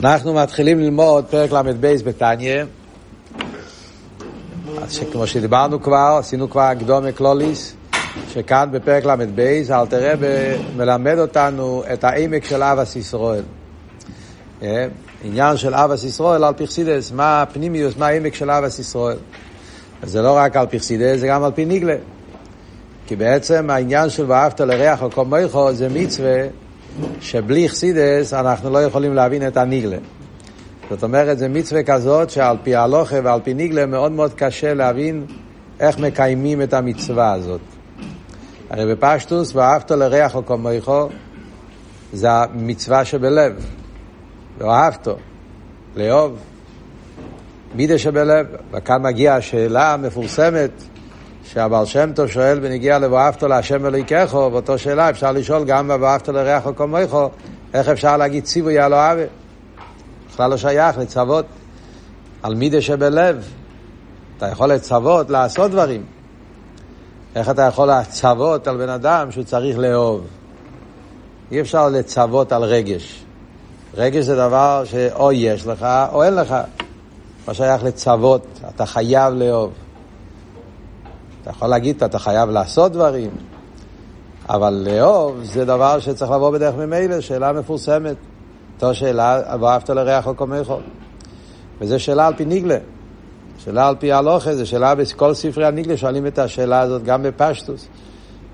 אנחנו מתחילים ללמוד פרק ל"ב בתניא. כמו שדיברנו כבר, עשינו כבר הקדומה כלוליס, שכאן בפרק ל"ב אלטער רבי מלמד אותנו את העומק של אהבס ישראל. אה, עניין של אהבס ישראל על פי חסידס, מה הפנימיוס, מה העומק של אהבס ישראל. זה לא רק על פי חסידס, זה גם על פי ניגלה. כי בעצם העניין של ואהבת לרעך על כל זה מצווה שבלי חסידס אנחנו לא יכולים להבין את הניגלה. זאת אומרת, זה מצווה כזאת שעל פי הלוכה ועל פי ניגלה מאוד מאוד קשה להבין איך מקיימים את המצווה הזאת. הרי בפשטוס, ואהבת לריח כמויכו, זה המצווה שבלב. ואהבתו, לאהוב, מידה שבלב. וכאן מגיעה השאלה המפורסמת שהבעל שם טוב שואל בנגיע ל"ואהבת להשם אלוהיכךו", ואותו שאלה אפשר לשאול גם ב"ואהבת לריחו כמוכו", איך אפשר להגיד ציווי על אוהבה? בכלל לא שייך לצוות על מידה שבלב. אתה יכול לצוות לעשות דברים. איך אתה יכול לצוות על בן אדם שהוא צריך לאהוב? אי אפשר לצוות על רגש. רגש זה דבר שאו יש לך או אין לך. מה שייך לצוות, אתה חייב לאהוב. אתה יכול להגיד, אתה חייב לעשות דברים, אבל לאהוב זה דבר שצריך לבוא בדרך ממילא, שאלה מפורסמת. אותה שאלה, ואהבת לריח או קומךו. וזו שאלה על פי ניגלה. שאלה על פי הלוכה, זו שאלה בכל ספרי הניגלה שואלים את השאלה הזאת גם בפשטוס.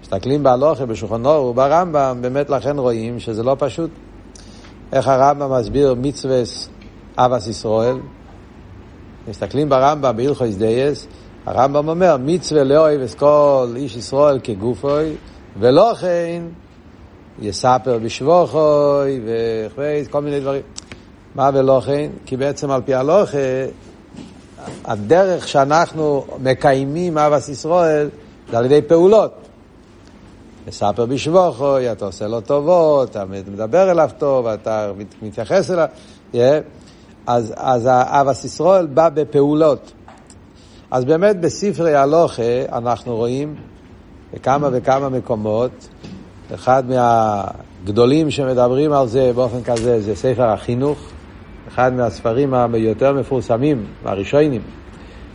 מסתכלים בהלוכה, בשולחן אור וברמב"ם, באמת לכן רואים שזה לא פשוט. איך הרמב"ם מסביר מצווה אבס ישראל. מסתכלים ברמב"ם בהלכויס דייס, הרמב"ם אומר, מצווה לאוהב את כל איש ישראל כגופוי, ולא כן יספר בשבוכוי, וכל מיני דברים. מה ולא כן? כי בעצם על פי הלוכה, הדרך שאנחנו מקיימים אבס ישראל זה על ידי פעולות. מספר בשבוכוי, אתה עושה לו טובות, אתה מדבר אליו טוב, אתה מתייחס אליו. Yeah. אז, אז אבס ישראל בא בפעולות. אז באמת בספרי הלוכה אנחנו רואים בכמה וכמה מקומות, אחד מהגדולים שמדברים על זה באופן כזה זה ספר החינוך, אחד מהספרים היותר מפורסמים, הראשונים,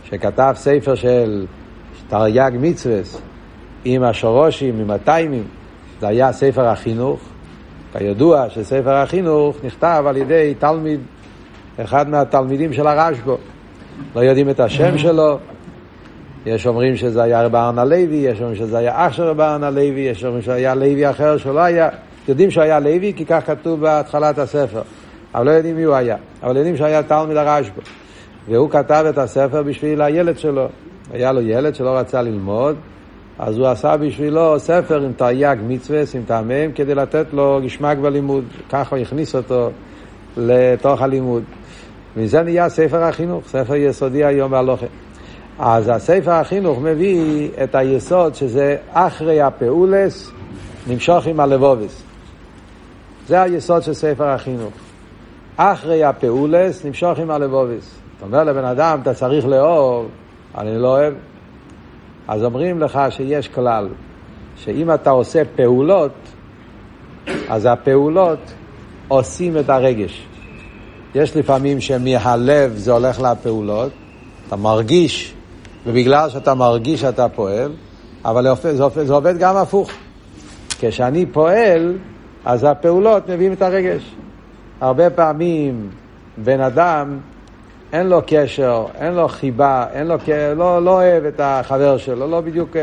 שכתב ספר של תרי"ג מצווה עם השרושים, עם הטיימים, זה היה ספר החינוך. כידוע שספר החינוך נכתב על ידי תלמיד, אחד מהתלמידים של הרשב"א. לא יודעים את השם שלו. יש אומרים שזה היה רב ארנה לוי, יש אומרים שזה היה אח של רב ארנה לוי, יש אומרים שהיה לוי אחר שלא היה. יודעים שהוא היה לוי כי כך כתוב בהתחלת הספר. אבל לא יודעים מי הוא היה. אבל יודעים שהיה תלמיד הרשב"א. והוא כתב את הספר בשביל הילד שלו. היה לו ילד שלא רצה ללמוד, אז הוא עשה בשבילו ספר עם תרי"ג מצווה, עם טעמיהם, כדי לתת לו גשמק בלימוד. ככה הוא הכניס אותו לתוך הלימוד. מזה נהיה ספר החינוך, ספר יסודי היום בהלוכה. אז הספר החינוך מביא את היסוד שזה אחרי הפעולס נמשוך עם הלבובס. זה היסוד של ספר החינוך. אחרי הפעולס נמשוך עם הלבובס. אתה אומר לבן אדם, אתה צריך לאהוב, אני לא אוהב. אז אומרים לך שיש כלל, שאם אתה עושה פעולות, אז הפעולות עושים את הרגש. יש לפעמים שמהלב זה הולך לפעולות, אתה מרגיש, ובגלל שאתה מרגיש אתה פועל, אבל זה זה עובד גם הפוך. כשאני פועל, אז הפעולות מביאים את הרגש. הרבה פעמים בן אדם, אין לו קשר, אין לו חיבה, אין לו, לא, לא אוהב את החבר שלו, לא בדיוק...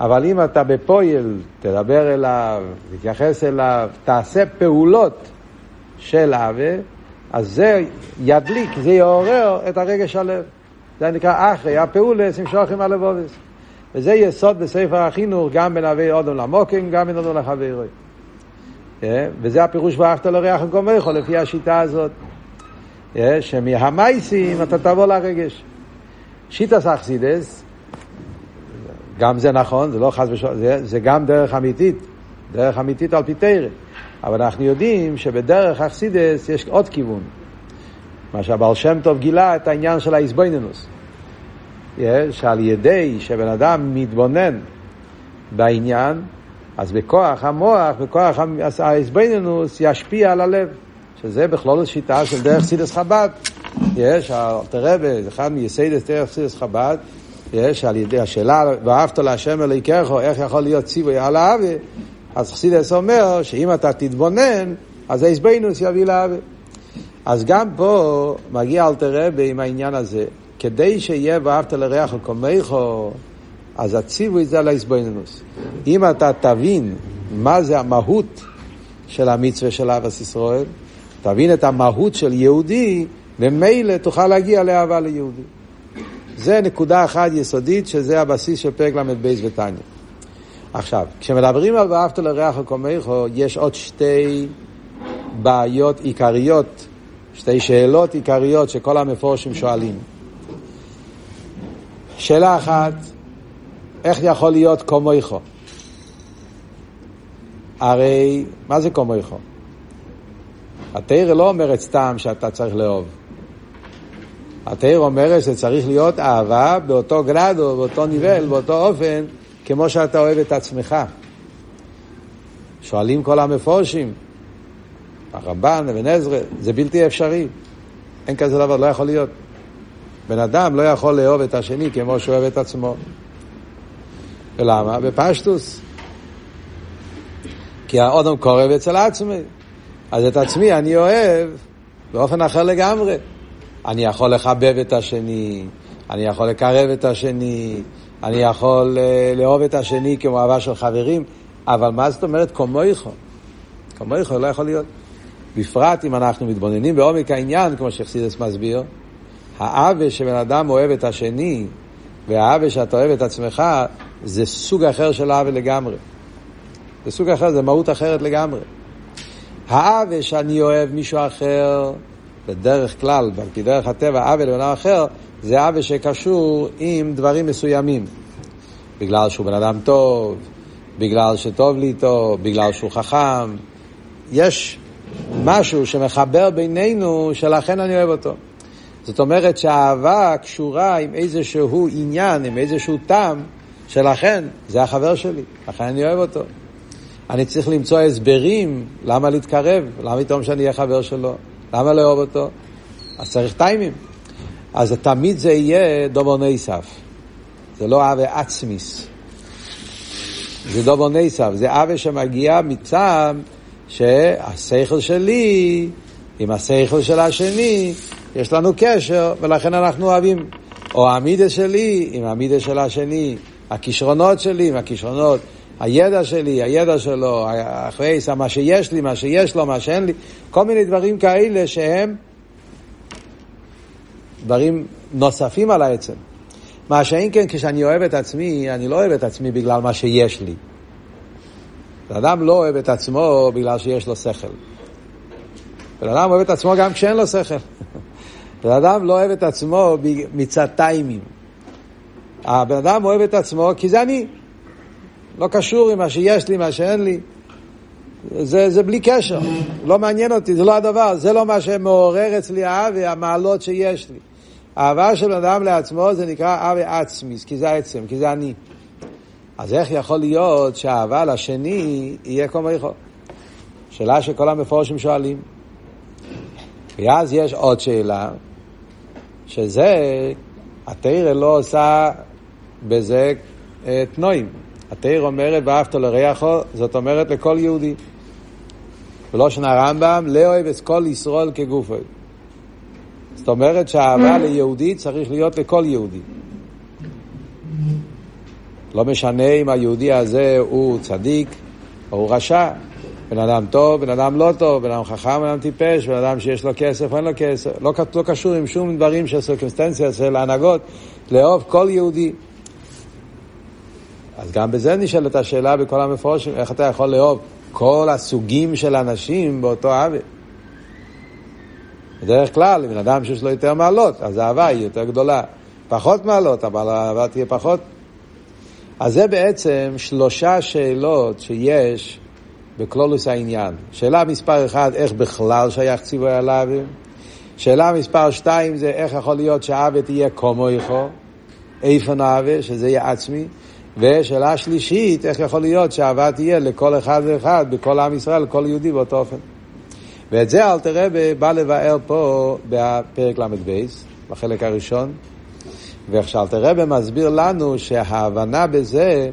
אבל אם אתה בפועל, תדבר אליו, תתייחס אליו, תעשה פעולות של אהבה, אז זה ידליק, זה יעורר את הרגש הלב. זה נקרא אחרי, הפעולס עם הלבובס. וזה יסוד בספר החינוך, גם בין אבי אודום למוקם, גם בין אודום לחברי. אה? וזה הפירוש ואהבת לריח וגומך, לפי השיטה הזאת. אה? שמהמייסים אתה תבוא לרגש. שיטס אכסידס, גם זה נכון, זה לא חס ושלום, זה, זה גם דרך אמיתית, דרך אמיתית על פי תרא. אבל אנחנו יודעים שבדרך אכסידס יש עוד כיוון. מה שהבעל שם טוב גילה את העניין של האיזבויננוס. שעל ידי שבן אדם מתבונן בעניין, אז בכוח המוח, בכוח האיזבויננוס, ישפיע על הלב. שזה בכלול שיטה של דרך סידס חב"ד. יש, אלתרבה, זה אחד מייסיידס דרך סידס חב"ד, יש על ידי השאלה, ואהבת להשם אלוהיכך, איך יכול להיות ציווי על האבי, אז חסידס אומר שאם אתה תתבונן, אז האיזבנוס יביא לאבי. אז גם פה מגיע אלתר רבי עם העניין הזה, כדי שיהיה ואהבת לריח וקומייכו, אז הציווי זה על האיזבנוס. אם אתה תבין מה זה המהות של המצווה של אבס ישראל, תבין את המהות של יהודי, ממילא תוכל להגיע לאהבה ליהודי. זה נקודה אחת יסודית, שזה הבסיס של פרק ל"ב ותניא. עכשיו, כשמדברים על ואהבת לריח וקומייכו, יש עוד שתי בעיות עיקריות, שתי שאלות עיקריות שכל המפורשים שואלים. שאלה אחת, איך יכול להיות קומייכו? הרי, מה זה קומייכו? התרא לא אומרת סתם שאתה צריך לאהוב. התרא אומרת שצריך להיות אהבה באותו גרדו, באותו ניבל, באותו אופן, כמו שאתה אוהב את עצמך. שואלים כל המפורשים, הרמב"ן, אבן עזרא, זה בלתי אפשרי. אין כזה דבר, לא יכול להיות. בן אדם לא יכול לאהוב את השני כמו שהוא אוהב את עצמו. ולמה? בפשטוס. כי האודם קורב אצל עצמי. אז את עצמי אני אוהב באופן אחר לגמרי. אני יכול לחבב את השני, אני יכול לקרב את השני, אני יכול uh, לאהוב את השני כמו אהבה של חברים, אבל מה זאת אומרת קומויכו? קומויכו לא יכול להיות. בפרט אם אנחנו מתבוננים בעומק העניין, כמו שחסידס מסביר, האווה שבן אדם אוהב את השני, והאווה שאתה אוהב את עצמך, זה סוג אחר של האווה לגמרי. זה סוג אחר, זה מהות אחרת לגמרי. האווה שאני אוהב מישהו אחר, בדרך כלל, על דרך הטבע, עוול לבן אדם אחר, זה עוול שקשור עם דברים מסוימים. בגלל שהוא בן אדם טוב, בגלל שטוב לי איתו, בגלל שהוא חכם. יש משהו שמחבר בינינו, שלכן אני אוהב אותו. זאת אומרת שהאהבה קשורה עם איזשהו עניין, עם איזשהו טעם, שלכן זה החבר שלי, לכן אני אוהב אותו. אני צריך למצוא הסברים למה להתקרב, למה פתאום שאני אהיה חבר שלו. למה לאהוב אותו? אז צריך טיימים. אז תמיד זה יהיה דובר נסף. זה לא אהבה עצמיס. זה דובר נסף. זה אהבה שמגיע מצד שהשכל שלי עם השכל של השני, יש לנו קשר, ולכן אנחנו אוהבים. או המידה שלי עם המידה של השני, הכישרונות שלי עם הכישרונות, הידע שלי, הידע שלו, אחרי מה שיש לי, מה שיש לו, מה שאין לי, כל מיני דברים כאלה שהם דברים נוספים על העצם. מה שאין כן, כשאני אוהב את עצמי, אני לא אוהב את עצמי בגלל מה שיש לי. אדם לא אוהב את עצמו בגלל שיש לו שכל. בן אדם אוהב את עצמו גם כשאין לו שכל. בן אדם לא אוהב את עצמו מצד טיימים. הבן אדם אוהב את עצמו כי זה אני. לא קשור עם מה שיש לי, מה שאין לי. זה, זה בלי קשר, לא מעניין אותי, זה לא הדבר, זה לא מה שמעורר אצלי האהבה, המעלות שיש לי. האהבה של אדם לעצמו זה נקרא אהבה עצמיס, כי זה העצם, כי זה אני. אז איך יכול להיות שהאהבה לשני יהיה כמו יכול? שאלה שכל המפורשים שואלים. ואז יש עוד שאלה, שזה, התרא לא עושה בזה אה, תנועים. התרא אומרת, ואהבת לרעך, זאת אומרת לכל יהודי. בלושן הרמב"ם, לאוהב את כל ישראל כגופו. זאת אומרת שהאהבה ליהודי צריך להיות לכל יהודי. לא משנה אם היהודי הזה הוא צדיק או הוא רשע, בן אדם טוב, בן אדם לא טוב, בן אדם חכם, בן אדם טיפש, בן אדם שיש לו כסף או אין לו כסף, לא, לא קשור עם שום דברים של סרקמסטנציה, של הנהגות, לאהוב כל יהודי. אז גם בזה נשאלת השאלה בכל המפורשים, איך אתה יכול לאהוב כל הסוגים של אנשים באותו עוול. בדרך כלל, בן אדם שיש לו יותר מעלות, אז האהבה היא יותר גדולה. פחות מעלות, אבל האהבה תהיה פחות. אז זה בעצם שלושה שאלות שיש בקלולוס העניין. שאלה מספר אחד, איך בכלל שייך ציווי עליו? שאלה מספר שתיים זה איך יכול להיות שהאווה תהיה קומויכו, איפה נאווה, שזה יהיה עצמי. ושאלה שלישית, איך יכול להיות שהאהבה תהיה לכל אחד ואחד, בכל עם ישראל, לכל יהודי באותו אופן. ואת זה אלתר רבי בא לבאר פה בפרק ל"ב, בחלק הראשון, ואיך שאלתר רבי מסביר לנו שההבנה בזה,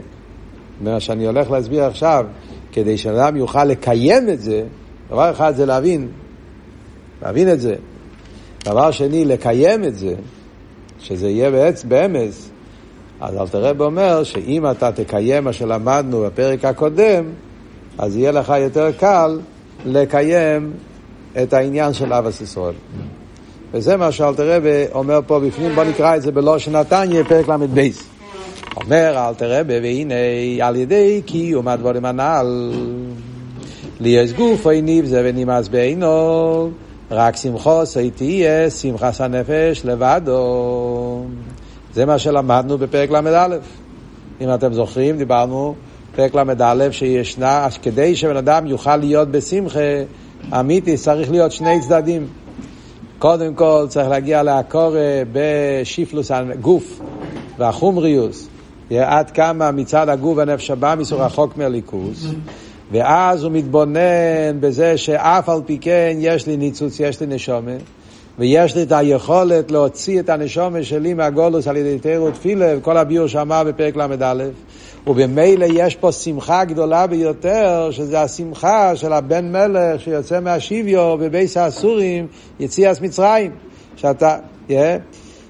מה שאני הולך להסביר עכשיו, כדי שאדם יוכל לקיים את זה, דבר אחד זה להבין, להבין את זה. דבר שני, לקיים את זה, שזה יהיה בעצ... באמס, אז אלתר רב אומר שאם אתה תקיים מה שלמדנו בפרק הקודם, אז יהיה לך יותר קל לקיים את העניין של אבס ישראל. וזה מה שאלתר רב אומר פה בפנים, בוא נקרא את זה בלושן נתניה, פרק ל"ב. אומר אלתר רב, והנה על ידי קיום הדבורים הנ"ל, לי יש גוף או ניב זה ונמאס בעינו, רק שמחו תהיה שמחס הנפש לבדו. זה מה שלמדנו בפרק ל"א. אם אתם זוכרים, דיברנו פרק ל"א שישנה, כדי שבן אדם יוכל להיות בשמחה אמיתי, צריך להיות שני צדדים. קודם כל צריך להגיע לעקור בשיפלוס הגוף והחומריוס, עד כמה מצד הגוף והנפש הבא מסור רחוק מהליכוס. ואז הוא מתבונן בזה שאף על פי כן יש לי ניצוץ, יש לי נשומה, ויש לי את היכולת להוציא את הנשומה שלי מהגולוס על ידי תירו תפילה, וכל הביור שאמר בפרק ל"א, ובמילא יש פה שמחה גדולה ביותר, שזה השמחה של הבן מלך שיוצא מהשיביו בבייס האסורים, יציאס מצרים. שאתה, yeah,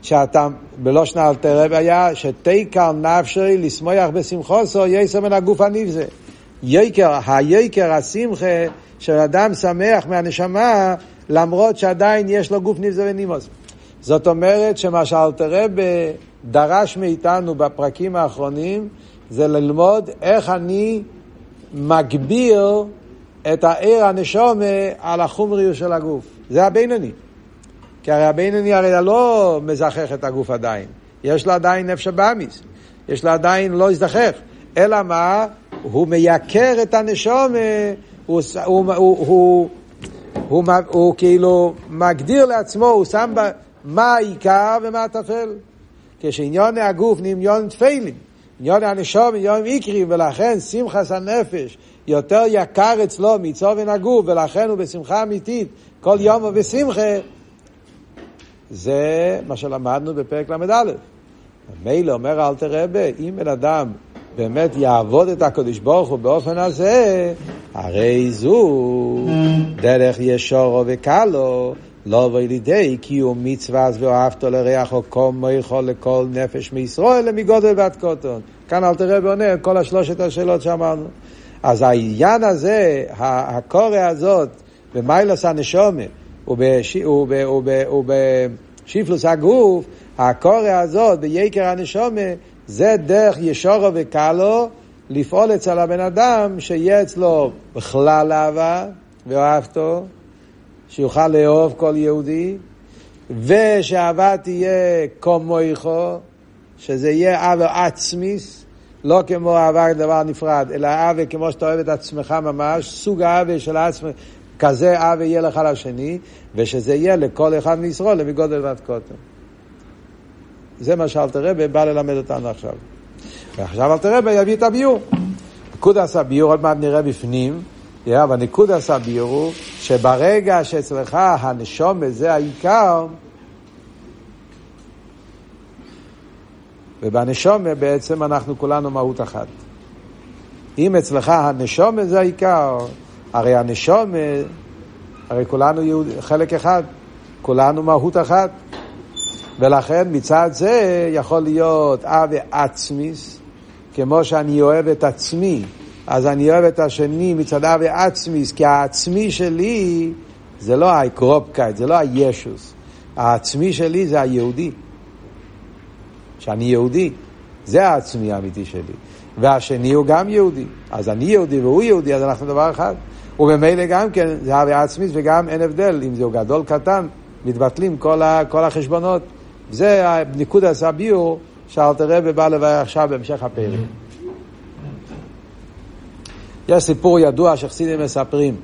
שאתה, בלושנה אלתר היה, שתיקר נפשי לשמוח בשמחוסו, יסר מן הגוף הנבזה. ייקר, הייקר, השמחה, שאדם שמח מהנשמה, למרות שעדיין יש לו גוף נבזה ונימוס. זאת אומרת שמה שאלתרבה דרש מאיתנו בפרקים האחרונים, זה ללמוד איך אני מגביר את העיר הנשומה על החומריות של הגוף. זה הבינוני. כי הרי הבינוני הרי לא מזכך את הגוף עדיין. יש לו עדיין נפש הבאמיס. יש לו עדיין לא הזדחך. אלא מה? הוא מייקר את הנשומה, הוא, הוא, הוא, הוא, הוא, הוא, הוא כאילו מגדיר לעצמו, הוא שם בה מה העיקר ומה הטפל. כשעניון הגוף נעניון תפלים. עניון הנשום, עניון עיקרי, ולכן שמחס הנפש יותר יקר אצלו מצובן הגוף, ולכן הוא בשמחה אמיתית, כל יום הוא בשמחה, זה מה שלמדנו בפרק ל"א. מילא אומר אלתר רבה, אם בן אדם באמת יעבוד את הקדוש ברוך הוא באופן הזה, הרי זו דרך ישורו וקלו, לא לידי קיום מצווה ואהבתו לריח או קומו יכול לכל נפש מישראל למגודל ועד קוטון. כאן אל תראה ועונה כל השלושת השאלות שאמרנו. אז העניין הזה, הקורא הזאת, במיילוס הנשומה ובשיפלוס הגוף, הקורא הזאת ביקר הנשומה, זה דרך ישורו וקלו לפעול אצל הבן אדם שיהיה אצלו בכלל אהבה ואהבתו, שיוכל לאהוב כל יהודי, ושאהבה תהיה כמויכו, שזה יהיה אהבה עצמיס, לא כמו אהבה דבר נפרד, אלא אהבה כמו שאתה אוהב את עצמך ממש, סוג אהבה של עצמך, כזה אהבה יהיה לך לשני, ושזה יהיה לכל אחד מישראל, למגודל ועד קוטן. זה מה שאלתר רבי בא ללמד אותנו עכשיו. ועכשיו אלתר רבי יביא את הביור. נקודס הביור, עוד מעט נראה בפנים, אבל נקודס הביור הוא שברגע שאצלך הנשום זה העיקר, ובנשום בעצם אנחנו כולנו מהות אחת. אם אצלך הנשום זה העיקר, הרי הנשום, הרי כולנו יהוד, חלק אחד, כולנו מהות אחת. ולכן מצד זה יכול להיות אבי עצמיס, כמו שאני אוהב את עצמי, אז אני אוהב את השני מצד אבי עצמיס, כי העצמי שלי זה לא האקרופקייט, זה לא הישוס. העצמי שלי זה היהודי. שאני יהודי, זה העצמי האמיתי שלי. והשני הוא גם יהודי. אז אני יהודי והוא יהודי, אז אנחנו דבר אחד. וממילא גם כן, זה אבי עצמיס וגם אין הבדל, אם זהו גדול קטן, מתבטלים כל, ה, כל החשבונות. זה ניקוד הסביור שאלתר רבי בא לבאר עכשיו בהמשך הפרק. יש סיפור ידוע שחסידים מספרים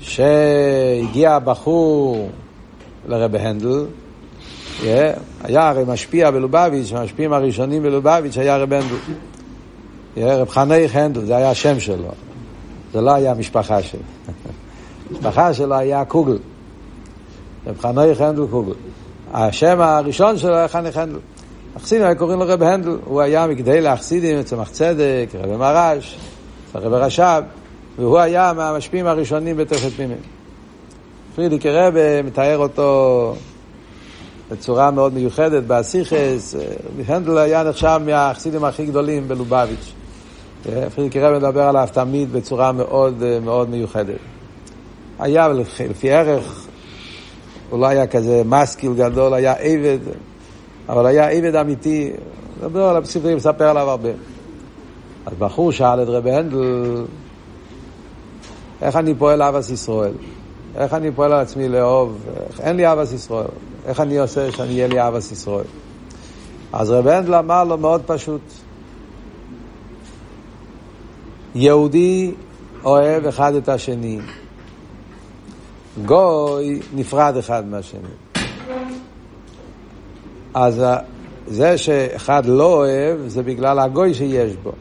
שהגיע בחור לרבי הנדל, היה הרי משפיע בלובביץ', המשפיעים הראשונים בלובביץ' היה רבי הנדל. רב חנך הנדל, זה היה השם שלו. זה לא היה משפחה שלו. המשפחה שלו היה קוגל. רב חנוך הנדל קוגל. השם הראשון שלו היה חנך הנדל. החסידים היו קוראים לו רב הנדל, הוא היה מגדי להחסידים, צמח צדק, רב מרש, רב רש"ב, והוא היה מהמשפיעים הראשונים בתכת פנימי. פרידיק רב מתאר אותו בצורה מאוד מיוחדת באסיכס, הנדל היה נחשב מהחסידים הכי גדולים בלובביץ'. פרידיק רב מדבר עליו תמיד בצורה מאוד מאוד מיוחדת. היה לפי ערך, הוא לא היה כזה מסקיל גדול, היה עבד, אבל היה עבד אמיתי, מדבר על הפסיפרים, מספר עליו הרבה. אז בחור שאל את רבי הנדל, איך אני פועל אבס ישראל? איך אני פועל על עצמי לאהוב? אין לי אבס ישראל. איך אני עושה שאני אהיה לי אבס ישראל? אז רבי הנדל אמר לו מאוד פשוט. יהודי אוהב אחד את השני. גוי נפרד אחד מהשני. אז זה שאחד לא אוהב, זה בגלל הגוי שיש בו.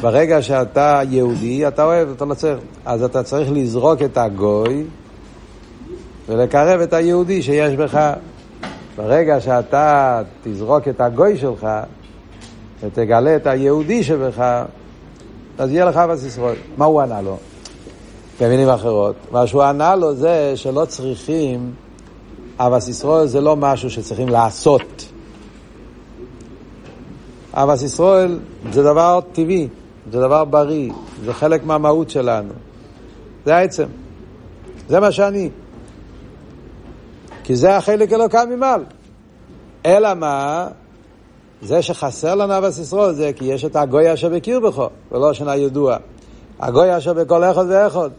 ברגע שאתה יהודי, אתה אוהב, אתה לא צריך. אז אתה צריך לזרוק את הגוי ולקרב את היהודי שיש בך. ברגע שאתה תזרוק את הגוי שלך ותגלה את היהודי שבך, אז יהיה לך אבס ישראל. מה הוא ענה לו? במילים אחרות. מה שהוא ענה לו זה שלא צריכים, אבס ישראל זה לא משהו שצריכים לעשות. אבס ישראל זה דבר טבעי, זה דבר בריא, זה חלק מהמהות שלנו. זה העצם. זה מה שאני. כי זה החלק אלוקם ממעל. אלא מה? זה שחסר לנו אבס ישראל זה כי יש את הגוי אשר בקיר בך, ולא שנה ידוע. הגוי אשר בכל אחד ואחד.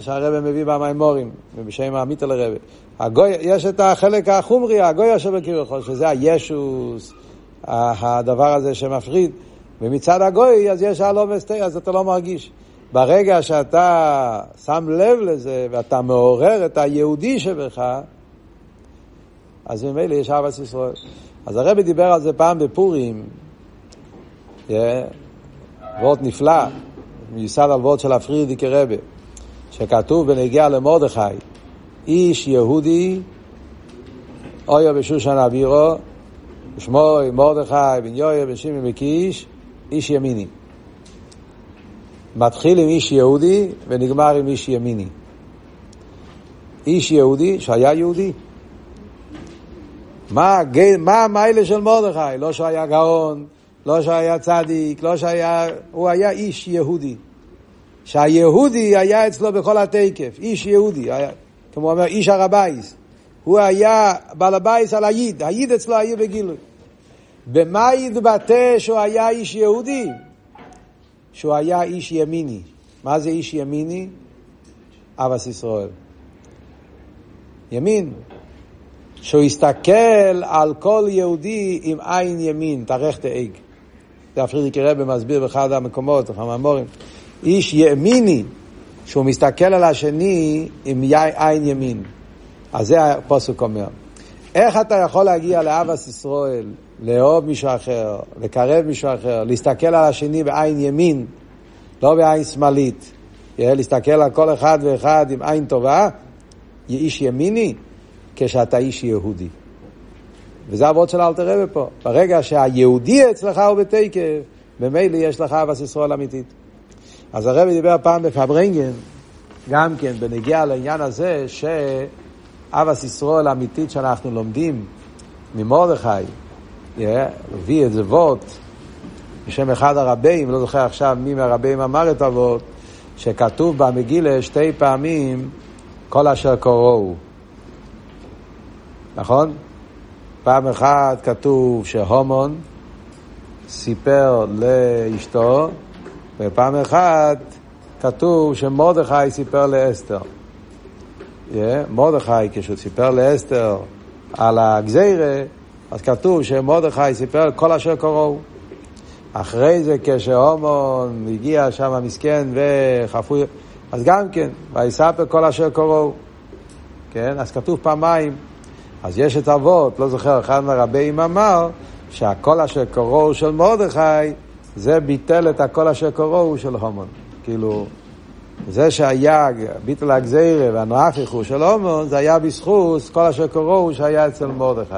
שהרבא מביא במימורים, בשם העמית על הרבא. הגוי, יש את החלק החומרי, הגוי אשר בקיר בך, שזה הישוס, הדבר הזה שמפריד. ומצד הגוי, אז יש הלומס תה, אז אתה לא מרגיש. ברגע שאתה שם לב לזה, ואתה מעורר את היהודי שבך, אז ממילא יש אהבת ישראל. אז הרבי דיבר על זה פעם בפורים, וורט נפלא, מיוסד על וורט של הפרידיקי רבי, שכתוב בנגיע למרדכי, איש יהודי, אויו בשושן אבירו, ושמו מרדכי בן יויה בן שמעון וקיש, איש ימיני. מתחיל עם איש יהודי ונגמר עם איש ימיני. איש יהודי שהיה יהודי. מה המיילה של מרדכי? לא שהיה גאון, לא שהיה צדיק, לא שהיה... הוא היה איש יהודי. שהיהודי היה אצלו בכל התוקף, איש יהודי, היה, כמו אומר איש הר הבייס. הוא היה בעל הבייס על היד, היד אצלו היה בגילוי. במה יתבטא שהוא היה איש יהודי? שהוא היה איש ימיני. מה זה איש ימיני? אהבס ישראל. ימין. שהוא יסתכל על כל יהודי עם עין ימין, תארך תאג. זה הפרידיקי רבי מסביר באחד המקומות, המאמורים. איש ימיני, שהוא מסתכל על השני עם עין ימין. אז זה הפוסק אומר. איך אתה יכול להגיע לאבס ישראל, לאהוב מישהו אחר, לקרב מישהו אחר, להסתכל על השני בעין ימין, לא בעין שמאלית, להסתכל על כל אחד ואחד עם עין טובה, איש ימיני, כשאתה איש יהודי. וזה אבות של אלתר רבי פה. ברגע שהיהודי אצלך הוא בתקף, ממילא יש לך אבס ישראל אמיתית. אז הרבי דיבר פעם בפברנגן, גם כן, בנגיע לעניין הזה, שאבס ישראל אמיתית שאנחנו לומדים ממרדכי, הביא את זה וורט, בשם אחד הרבים, לא זוכר עכשיו מי מהרבים אמר את הוורט, שכתוב במגילה שתי פעמים כל אשר קוראו. נכון? פעם אחת כתוב שהומון סיפר לאשתו, ופעם אחת כתוב שמרדכי סיפר לאסתר. Yeah, מרדכי, כשהוא סיפר לאסתר על הגזירה, אז כתוב שמרדכי סיפר כל אשר קוראו. אחרי זה כשהומון הגיע שם המסכן וחפוי, אז גם כן, ויספר כל אשר קוראו. כן? אז כתוב פעמיים. אז יש את אבות, לא זוכר, אחד מהרבים אמר שהקול אשר קוראו של מרדכי זה ביטל את הקול אשר קוראו של הומון. כאילו, זה שהיה ביטל הגזירה והנואפיכו של הומון, זה היה בזכות כל אשר קוראו שהיה אצל מרדכי.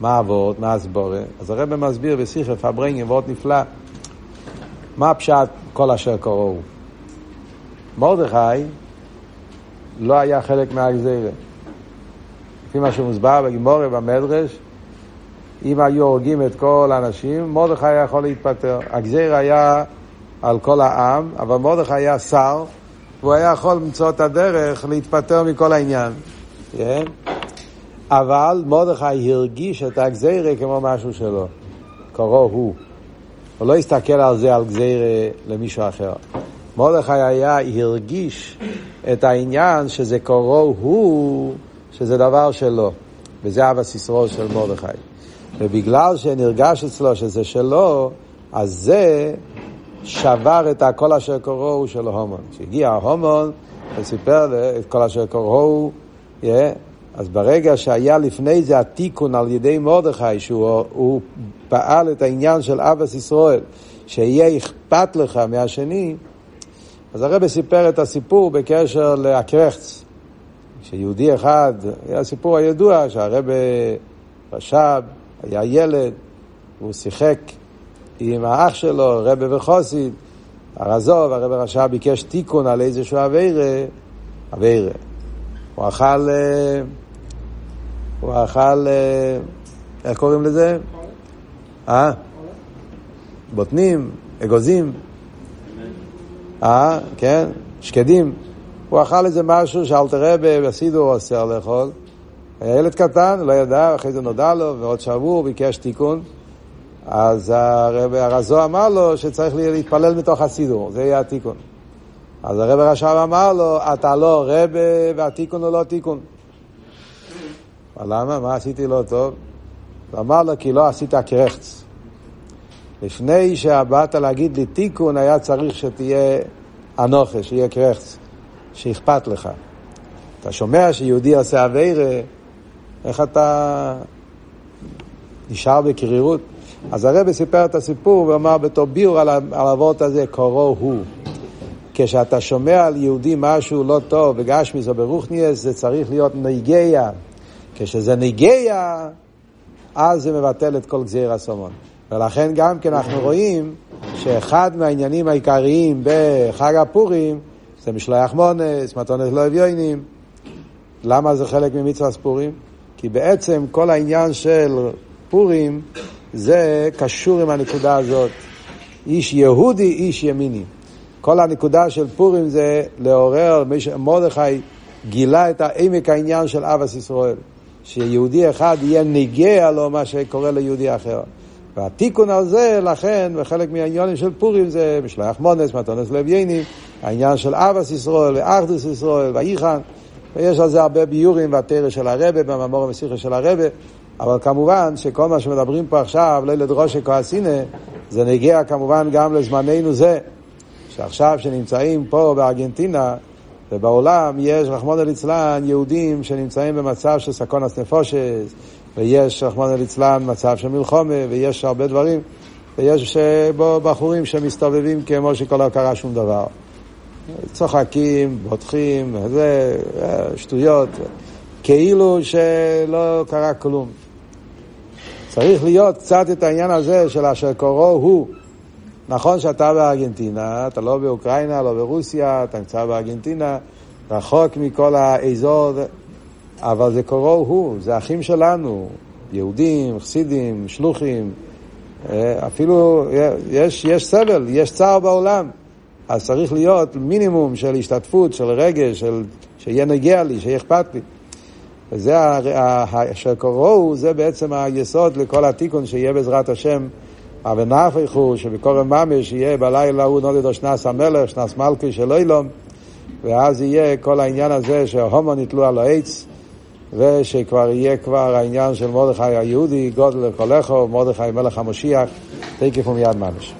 מה אבות, מה הסבורה? אז הרב מסביר בשיחה פברנגים ועוד נפלא. מה הפשט כל אשר קוראו? מרדכי לא היה חלק מהגזירה. לפי מה שמוסבר בגימורי במדרש, אם היו הורגים את כל האנשים, מרדכי היה יכול להתפטר. הגזיר היה על כל העם, אבל מרדכי היה שר, והוא היה יכול למצוא את הדרך להתפטר מכל העניין. כן? אבל מרדכי הרגיש את הגזירה כמו משהו שלו, קורו הוא. הוא לא הסתכל על זה, על גזירה למישהו אחר. מרדכי היה, הרגיש את העניין שזה קורו הוא, שזה דבר שלו. וזה אבא סיסרו של מרדכי. ובגלל שנרגש אצלו שזה שלו, אז זה שבר את הכל אשר קוראו של הומון. כשהגיע ההומון וסיפר את כל אשר קוראו, yeah, אז ברגע שהיה לפני זה התיקון על ידי מרדכי, שהוא פעל את העניין של אבס ישראל, שיהיה אכפת לך מהשני, אז הרב סיפר את הסיפור בקשר להקרחץ. שיהודי אחד, הסיפור הידוע שהרב רש"ב היה ילד, והוא שיחק עם האח שלו, רבה וחוסיד, הרזוב, הרב רש"ב ביקש תיקון על איזשהו אביירה, אביירה. הוא אכל, אה, הוא אכל, אה, איך קוראים לזה? אה? בוטנים, אגוזים. אה, כן, שקדים. הוא אכל איזה משהו שאלתרבה בסידור אוסר לאכול. היה ילד קטן, לא ידע, אחרי זה נודע לו, ועוד שבוע הוא ביקש תיקון. אז הרב הרזו אמר לו שצריך להתפלל מתוך הסידור, זה יהיה התיקון. אז הרב הרשב אמר לו, אתה לא רבה והתיקון הוא לא תיקון. למה? מה עשיתי לא טוב? הוא אמר לו, כי לא עשית קרחץ. לפני שבאת להגיד לי תיקון, היה צריך שתהיה אנוכה, שיהיה קרחץ, שאכפת לך. אתה שומע שיהודי עושה אביירה, איך אתה נשאר בקרירות? אז הרב סיפר את הסיפור ואמר בתור ביור על האבות הזה, קורו הוא. כשאתה שומע על יהודי משהו לא טוב בגשמיס או ברוכניאס, זה צריך להיות ניגיה. כשזה ניגיה, אז זה מבטל את כל גזיר הסומון. ולכן גם כן אנחנו רואים שאחד מהעניינים העיקריים בחג הפורים זה משלח מונס, מתונס לא אביונים. למה זה חלק ממצווה ספורים? כי בעצם כל העניין של פורים זה קשור עם הנקודה הזאת. איש יהודי, איש ימיני. כל הנקודה של פורים זה לעורר, מרדכי גילה את עמק העניין של אבס ישראל. שיהודי אחד יהיה ניגע לו מה שקורה ליהודי אחר. והתיקון על זה, לכן, וחלק מהעניינים של פורים זה משלח מונס, מתונס לב ייני, העניין של אבס ישראל ואחדוס ישראל ואיחן, ויש על זה הרבה ביורים והתרא של הרבה, במאמור המסיכה של הרבה, אבל כמובן שכל מה שמדברים פה עכשיו, לא לדרוש כועסינה, זה נגיע כמובן גם לזמננו זה, שעכשיו שנמצאים פה בארגנטינה ובעולם יש, רחמון ליצלן, יהודים שנמצאים במצב של סקונס נפושס, ויש, רחמון ליצלן, מצב של מלחומה, ויש הרבה דברים, ויש בחורים שמסתובבים כמו שכל קרה שום דבר. צוחקים, בוטחים, זה, שטויות, כאילו שלא קרה כלום. צריך להיות קצת את העניין הזה של אשר קורו הוא. נכון שאתה בארגנטינה, אתה לא באוקראינה, לא ברוסיה, אתה נמצא בארגנטינה, רחוק מכל האזור, אבל זה קורו הוא, זה אחים שלנו, יהודים, חסידים, שלוחים, אה, אפילו יש, יש סבל, יש צער בעולם. אז צריך להיות מינימום של השתתפות, של רגש, של, שיהיה נגיע לי, שיהיה אכפת לי. וזה, אשר קוראו, זה בעצם היסוד לכל התיקון שיהיה בעזרת השם. ונפחו שבקורם ממש יהיה בלילה הוא נודד שנס המלך, שנס מלכי של אילום, ואז יהיה כל העניין הזה שההומו נתלו על העץ, ושכבר יהיה כבר העניין של מרדכי היהודי, גודל לכולכו, מרדכי מלך המשיח, תקף ומיד ממש.